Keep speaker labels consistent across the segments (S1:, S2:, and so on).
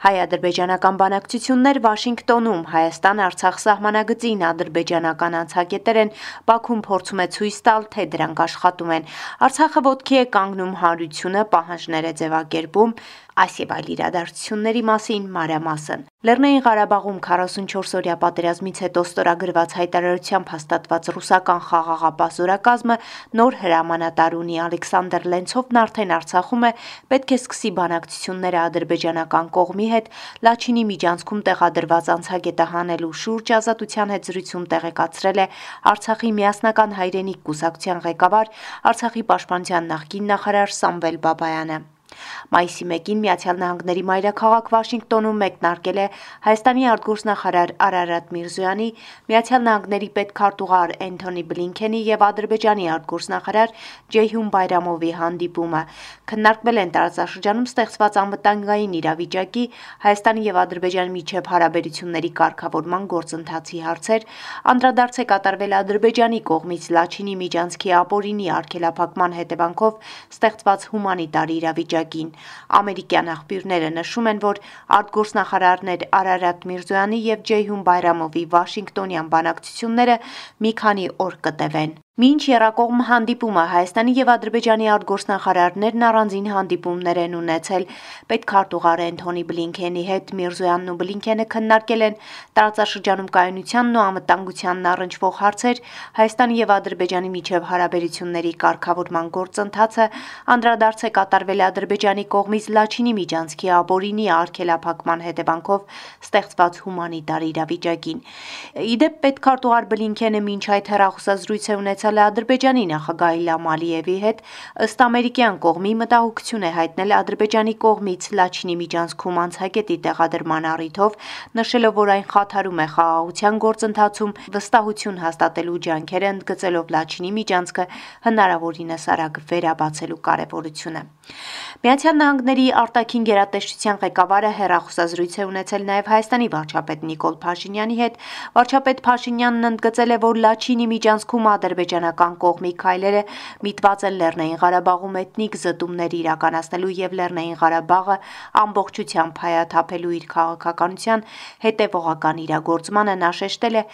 S1: Հայ-ադրբեջանական բանակցություններ Վաշինգտոնում Հայաստան-Արցախ սահմանագծին ադրբեջանական անցագետեր են Բաքուն փորձում է ցույց տալ, թե դրանք աշխատում են։ Արցախը ոտքի է կանգնում հանրությունը, պահանջներ է ձևակերպում, այս եւ այլ իրադարձությունների մասին մանրամասն։ Լեռնային Ղարաբաղում 44-օրյա պատերազմից հետո ստորագրված հայտարարությամբ հաստատված ռուսական խաղաղապահ նոր հրամանատար ունի. Ալեքսանդր Լենցովն արդեն Արցախում է, պետք է սկսի բանակցությունները ադրբեջանական կողմի հետ Լաչինի միջանցքում տեղադրված անցագետը հանելու շուրջ ազատության հետ զրույցում տեղեկացրել է Արցախի միասնական հայրենիք կուսակցության ղեկավար Արցախի պաշտպանության նախկին նախարար Սամվել Բաբայանը։ Մայիսի 1-ին Միացյալ Նահանգների մայրաքաղաք Վաշինգտոնում մեկնարկել է Հայաստանի արտգործնախարար Արարատ Միրզոյանի, Միացյալ Նահանգների պետքարտուղար Էնթոնի Բլինքենի եւ Ադրբեջանի արտգործնախարար Ջեյհուն Բայրամովի հանդիպումը։ Քննարկվել են տարածաշրջանում ստեղծված անվտանգային իրավիճակի, Հայաստանի եւ Ադրբեջանի միջև հարաբերությունների կարգավորման գործընթացի հարցեր, անդրադարձ է կատարվել Ադրբեջանի կողմից Լաչինի միջանցքի ապօրինի արգելափակման հետևանքով ստեղծված հումանիտար իրավիճակ վիճակին։ Ամերիկյան աղբյուրները նշում են, որ արտգործնախարարներ Արարատ Միրզոյանի եւ Ջեյհուն Բայրամովի Վաշինգտոնյան բանակցությունները մի քանի օր կտևեն։ Մինչ Երակողմ հանդիպումը Հայաստանի եւ Ադրբեջանի արտգործնախարարներն առանձին հանդիպումներ են ունեցել։ Պետքարտուղար Էնթոնի Բլինքենի հետ Միրզոյանն ու Բլինքենը քննարկել են տարածաշրջանում կայունությանն ու անվտանգությանն առնչվող հարցեր, Հայաստանի եւ Ադրբեջանի միջև հարաբերությունների կարգավորման գործընթացը, անդրադարձ է կատարվել Ադրբեջանի կողմից Լաչինի միջանցքի ապօրինի արգելափակման հետևանքով ստեղծված հումանիտար իրավիճակին։ Իդեպ պետքարտուղար Բլինքենը մինչ այդ հեռախոսազրույց է ունեցել ունեցել է Ադրբեջանի նախագահ Իլհամ Ալիևի հետ, ըստ ամերիկյան կողմի մտահոգություն է հայտնել Ադրբեջանի կողմից Լաչինի միջանցքում անցագետի տեղադրման առիթով, նշելով, որ այն խաթարում է խաղաղության գործընթացում վստահություն հաստատելու ջանքերը ընդգծելով Լաչինի միջանցքը հնարավորինս արագ վերաբացելու կարևորությունը։ Միացյալ Նահանգների արտաքին գերատեսչության ղեկավարը հերախոսազրույց է ունեցել նաև Հայաստանի վարչապետ Նիկոլ Փաշինյանի հետ։ Վարչապետ Փաշինյանն ընդգծել է, որ Լաչինի միջանցքում ադրբեջանական կողմի քայլերը միտված են Լեռնային Ղարաբաղում էթնիկ զտումներ իրականացնելու եւ Լեռնային Ղարաբաղը ամբողջությամբ հայաթափելու իր քաղաքականության հետևողական իրագործմանը նա շեշտել է.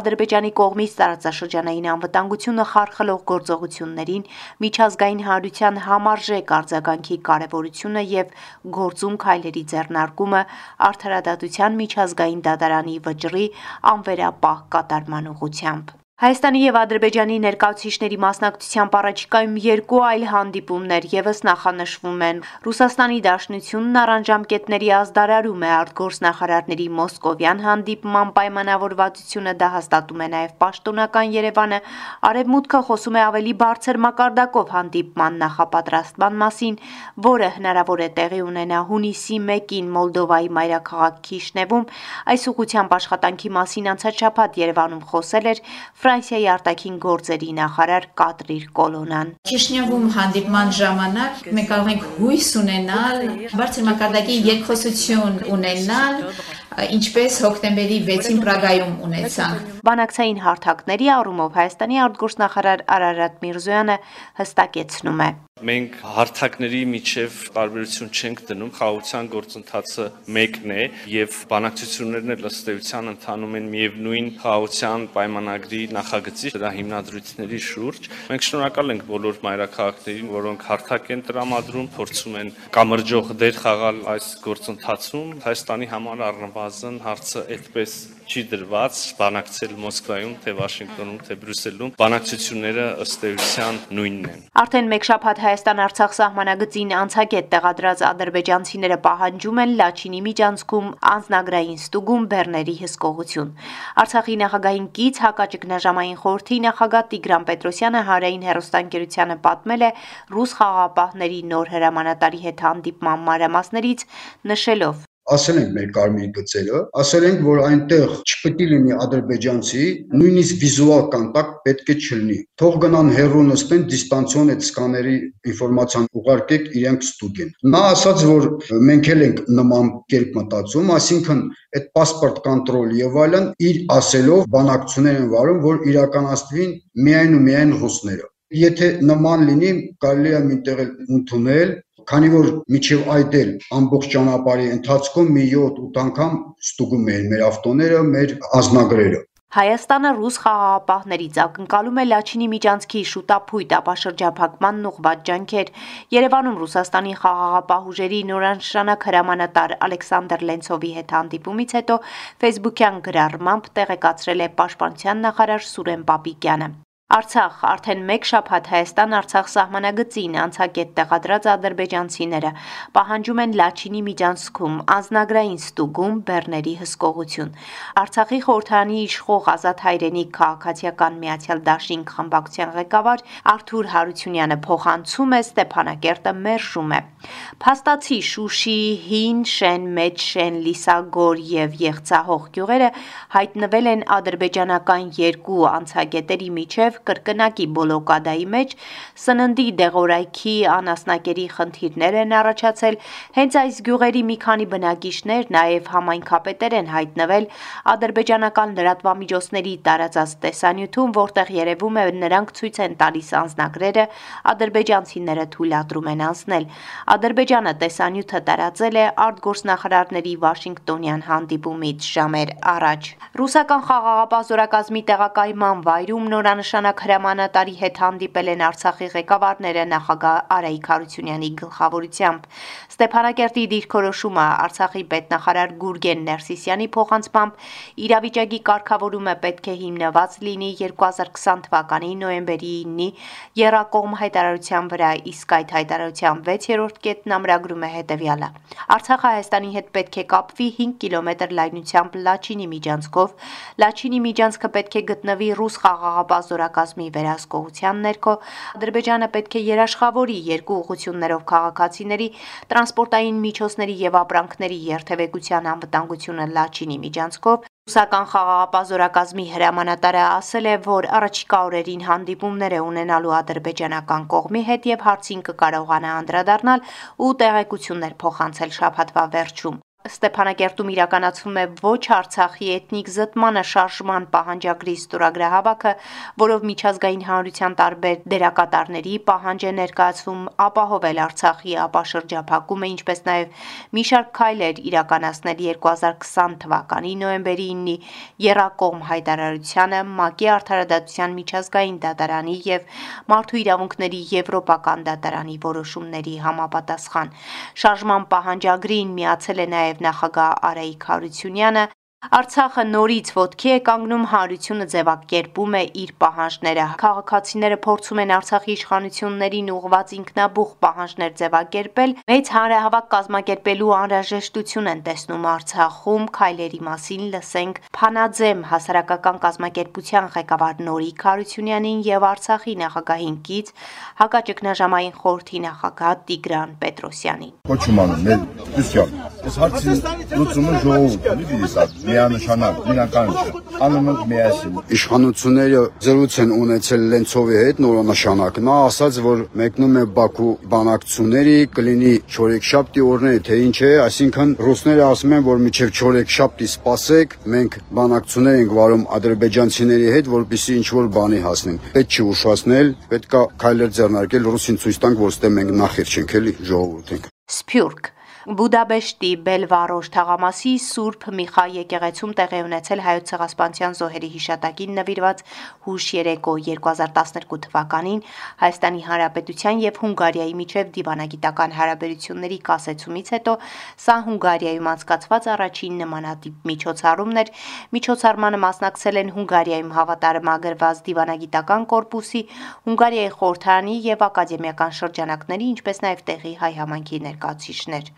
S1: Ադրբեջանի կողմից տարածաշրջանային անվտանգությունը խարխլող գործողություններին միջազգային հանրության համարժեք արձագանքի կարևորությունը եւ գործում քայլերի ձեռնարկումը արդարադատության միջազգային դատարանի վճռի անվերապահ կատարման ուղղությամբ Հայաստանի եւ Ադրբեջանի ներկայացուցիչների մասնակցությամբ առաջիկայում երկու այլ հանդիպումներ եւս նախանշվում են։ Ռուսաստանի Դաշնությունն առանջամկետների ազդարարում է արտգործնախարարների Մոսկովյան հանդիպման պայմանավորվածությունը դա հաստատում է նաեւ պաշտոնական Երևանը։ Արևմուտքը խոսում է ավելի բարձր մակարդակով հանդիպման նախապատրաստման մասին, որը հնարավոր է տեղի ունենա հունիսի 1-ին Մոլդովայի մայրաքաղաք Քիշնևում։ Այս ուղղությամբ աշխատանքի մասին անցած շաբաթ Երևանում խոսել էր Ֆրանսիայի արտաքին գործերի նախարար Կատրիր Կոլոնան։
S2: Քիշնևում հանդիպման ժամանակ մենք կարող ենք հույս ունենալ բարձր մակարդակի երկխոսություն ունենալ ինչպես հոկտեմբերի 6-ին Պրագայում ունեցանք։
S1: Բանակցային հարթակների առումով Հայաստանի արտգործնախարար Արարատ Միրզոյանը հստակեցնում է.
S3: Մենք հարթակների միջև տարբերություն չենք դնում, խաղաղության գործընթացը մեկն է եւ բանակցություններն էլ ըստ էության ընթանում են միևնույն խաղաղության պայմանագրի նախագծի դրա հիմնադրույթների շուրջ։ Մենք շնորհակալ ենք բոլոր մայրաքաղաքներին, որոնք հարթակ են տրամադրում, փորձում են կամրջող դեր խաղալ այս գործընթացում։ Հայաստանի համար առնվազն հարցը այդպես չի դրված բանակցել Մոսկվայում, թե Վաշինգտոնում, թե Բրյուսելում։ Բանակցությունները ըստ էության նույնն են։
S1: Արդեն մեկ շաբաթ Հայաստան-Արցախ սահմանագծին անցագետ տեղադրած ադրբեջանցիները պահանջում են Լաչինի միջանցքում անձնագրային ստուգում բեռների հսկողություն։ Արցախի նախագահին կից հակաճգնաժամային խորհրդի նախագահ Տիգրան Պետրոսյանը հարային հերոստանգերությանը պատմել է ռուս խաղաղապահների նոր հրամանատարի հետ հանդիպման մանրամասներից, նշելով
S4: ասել ենք մեր կարմիր գծերը, ասել ենք, որ այնտեղ չպետք է լինի ադրբեջանցի, նույնիսկ վիզուալ կոնտակտ պետք է չլինի։ Թող գնան հեռու նստեն, դիստանցիոն այդ սկաների ինֆորմացիան ուղարկեք իրենք ստուգեն։ Նա ասաց, որ մենք էլ ենք նման կերպ մտածում, այսինքն այդ паспорт կոնտրոլ եւ այլն իր ասելով բանակցություններ են վարում, որ իրականացվին միայն ու միայն ռուսները։ Եթե նման լինի, կարելի է միտեղ ընդունել քանի որ միջև այդ էլ ամբողջ ճանապարհի ընթացքում մի 7-8 անգամ ստուգում էին մեր ավտոները, մեր ազնագրերը։
S1: Հայաստանը ռուս խաղաղապահներից ակնկալում է Լաչինի միջանցքի շուտապույտ ապաշրջափակմանն ուղված ջանքեր։ Երևանում Ռուսաստանի խաղաղապահ ուժերի նորանշանակ հրամանատար Ալեքսանդր Լենցովի հետ հանդիպումից հետո Facebook-յան գրառմամբ տեղեկացրել է Պաշտպանության նախարար Սուրեն Պապիկյանը։ Արցախ. Արդեն 1 շաբաթ Հայաստան-Արցախ սահմանագծին անցակետ տեղադրած ադրբեջանցիները պահանջում են Լաչինի միջանցքում անznագրային ստուգում բեռների հսկողություն։ Արցախի խորհրդանի իշխող Ազատ Հայրենիք քաղաքացիական միացյալ դաշինք խմբակցության ղեկավար Արթուր Հարությունյանը փոխանցում է Ստեփանակերտը մերժում է։ Փաստացի Շուշի, Հին Շեն, Մեծ Շեն, Լիսագոր եւ Եղցահող գյուղերը հայտնվել են ադրբեջանական երկու անցագետերի միջև նաև կրկնակի բոլոկադայի մեջ սննդի դեղորայքի անասնակերի խնդիրներ են առաջացել, հենց այս գյուղերի մի քանի բնակիչներ նաև համայնքապետեր են հայտնվել ադրբեջանական լրատվամիջոցների տարածած տեսանյութում, որտեղ երևում է նրանք ցույց են տալիս անձնագրերը, ադրբեջանցիները թույլատրում են անցնել։ Ադրբեջանը տեսանյութը տարածել է արտգործնախարարների Վաշինգտոնյան հանդիպումից ժամեր առաջ։ Ռուսական խաղաղապահ զորակազմի տեղակայման վայրում նորանշան ժամանակ հրամանատարի հետ հանդիպել են Արցախի ղեկավարները նախագահ Արայիկ Հարությունյանի գլխավորությամբ։ Ստեփանակերտի դիրքորոշումը Արցախի պետնախարար Գուրգեն Ներսիսյանի փոխանցմամբ իրավիճակի կարգավորումը պետք է հիմնված լինի 2020 թվականի նոյեմբերի 9-ի Երակողմ հայտարարության վրա, իսկ այդ հայտարարության 6-րդ կետն ամրագրում է հետևյալը. Արցախը Հայաստանի հետ պետք է կապվի 5 կիլոմետր լայնությամբ Լաչինի միջանցքով։ Լաչինի միջանցքը պետք է գտնվի ռուս խաղաղապահ զորակազմի վերահսկողության ներքո Ադրբեջանը պետք է երաշխավորի երկու ուղություններով քաղաքացիների, տրանսպորտային միջոցների եւ ապրանքների երթևեկության անվտանգությունը Լաչինի միջանցքով Ռուսական խաղաղապահ հրամանատարը ասել է, որ առաջիկա օրերին հանդիպումներ է ունենալու ադրբեջանական կողմի հետ եւ հարցին կկարողանա անդրադառնալ ու տեղեկություններ փոխանցել շաբաթվա վերջում։ Ստեփանակերտում իրականացվում է ոչ Արցախի էթնիկ զտմանը շարժման պահանջագրի ստորագրահավաքը, որով միջազգային հանրության տարբեր դերակատարների պահանջ է ներկայացվում ապահովել Արցախի ապաշրջափակումը, ինչպես նաև մի շարք քայլեր իրականացնել 2020 թվականի նոյեմբերի 9-ի Երակողմ հայտարարությանը ՄԱԿ-ի արդարադատության միջազգային դատարանի եւ Մարդու իրավունքների եվրոպական դատարանի որոշումների համապատասխան։ Շարժման պահանջագրին միացել է նաև նախագահ Արայիկ Հարությունյանը Արցախը նորից ոտքի է կանգնում, հանրությունը ձևակերպում է իր պահանջները։ Քաղաքացիները փորձում են Արցախի իշխանություններին ուղղված ինքնաբուխ պահանջներ ձևակերպել, մեծ հանրահավաք կազմակերպելու անհրաժեշտություն են տեսնում Արցախում, քայլերի մասին լսենք Փանաձեմ հասարակական կազմակերպության ղեկավար Նորիկ Հարությունյանին եւ Արցախի նախագահին կից հակաճգնաժամային խորհրդի նախագահ Տիգրան Պետրոսյանին։
S5: Կոչում անում մեր դուսյալ։ Այս հարցի լուծումը ժողովուրդն է, դիտի միանշանակ, իրական անում ենք միասին։
S4: Իշխանությունները զրույց են ունեցել Լենցովի հետ նորանշանակ։ Նա ասաց, որ մեկնում է Բաքու բանակցությունների, կլինի չորեքշաբթի օրները, թե ինչ է, այսինքն ռուսները ասում են, որ միջև չորեքշաբթի սպասեք, մենք բանակցություններ ենք վարում ադրբեջանցիների հետ, որպեսզի ինչ որ բանի հասնենք։ Պետք չի ուշացնել, պետքա քայլեր ձեռնարկել ռուսին ցույց տանք, որ ստե մենք նախիր չենք էլի ժողովուրդ ենք։
S1: Սփյուռք Բուդապեշտի Բելվարոշ թաղամասի Սուրբ Միխայ եկեղեցում տեղի ունեցել հայոց ցեղասպանության զոհերի հիշատակին նվիրված հուշ երեկո 2012 թվականին Հայաստանի Հանրապետության եւ Հունգարիայի միջև դիվանագիտական հարաբերությունների կասեցումից հետո սա Հունգարիայում անցկացված առաջին նմանատիպ միջոցառումն էր։ Միջոցառմանը մասնակցել են Հունգարիայում հավատարմագրված դիվանագիտական կորպուսի, Հունգարիայի խորհրդարանի եւ ակադեմիական շրջանակների, ինչպես նաեւ տեղի հայ համայնքի ներկայացուցիչներ։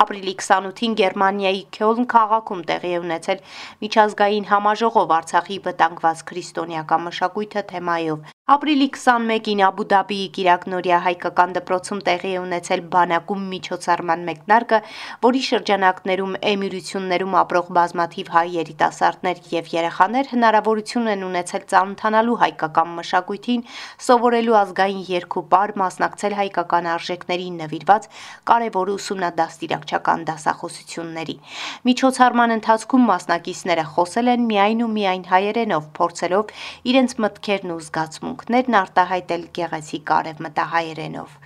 S1: Ապրիլի 28-ին Գերմանիայի Քյոլն քաղաքում տեղի է ունեցել միջազգային համաժողով Արցախի վտանգված քրիստոնեական մշակույթը թեմայով։ Ապրիլի 21-ին Աբու Դաբիի Կիրակնորիա հայկական դպրոցում տեղի է ունեցել բանակում միջոցառման մեկնարկը, որի շրջանակներում էմիրություններում ապրող բազմաթիվ հայ երիտասարդներ եւ երեխաներ հնարավորություն են ունեցել ծանոթանալու հայկական մշակույթին, սովորելու ազգային երկուպար, մասնակցել հայկական արժեքներին նվիրված կարևոր ուսումնադաստիարակչական դասախոսությունների։ Միջոցառման ընթացքում մասնակիցները խոսել են միայն ու միայն հայերենով, փորձելով իրենց մտքերն ու զգացմունքը իրավունքներն արտահայտել գեղեցիկ արևմտահայերենով։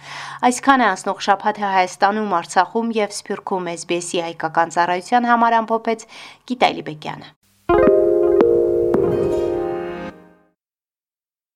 S1: Այսքանը անցնող շաբաթը Հայաստանում, Արցախում եւ Սփյուռքում SBS-ի հայկական ծառայության համար ամփոփեց Գիտալի Բեկյանը։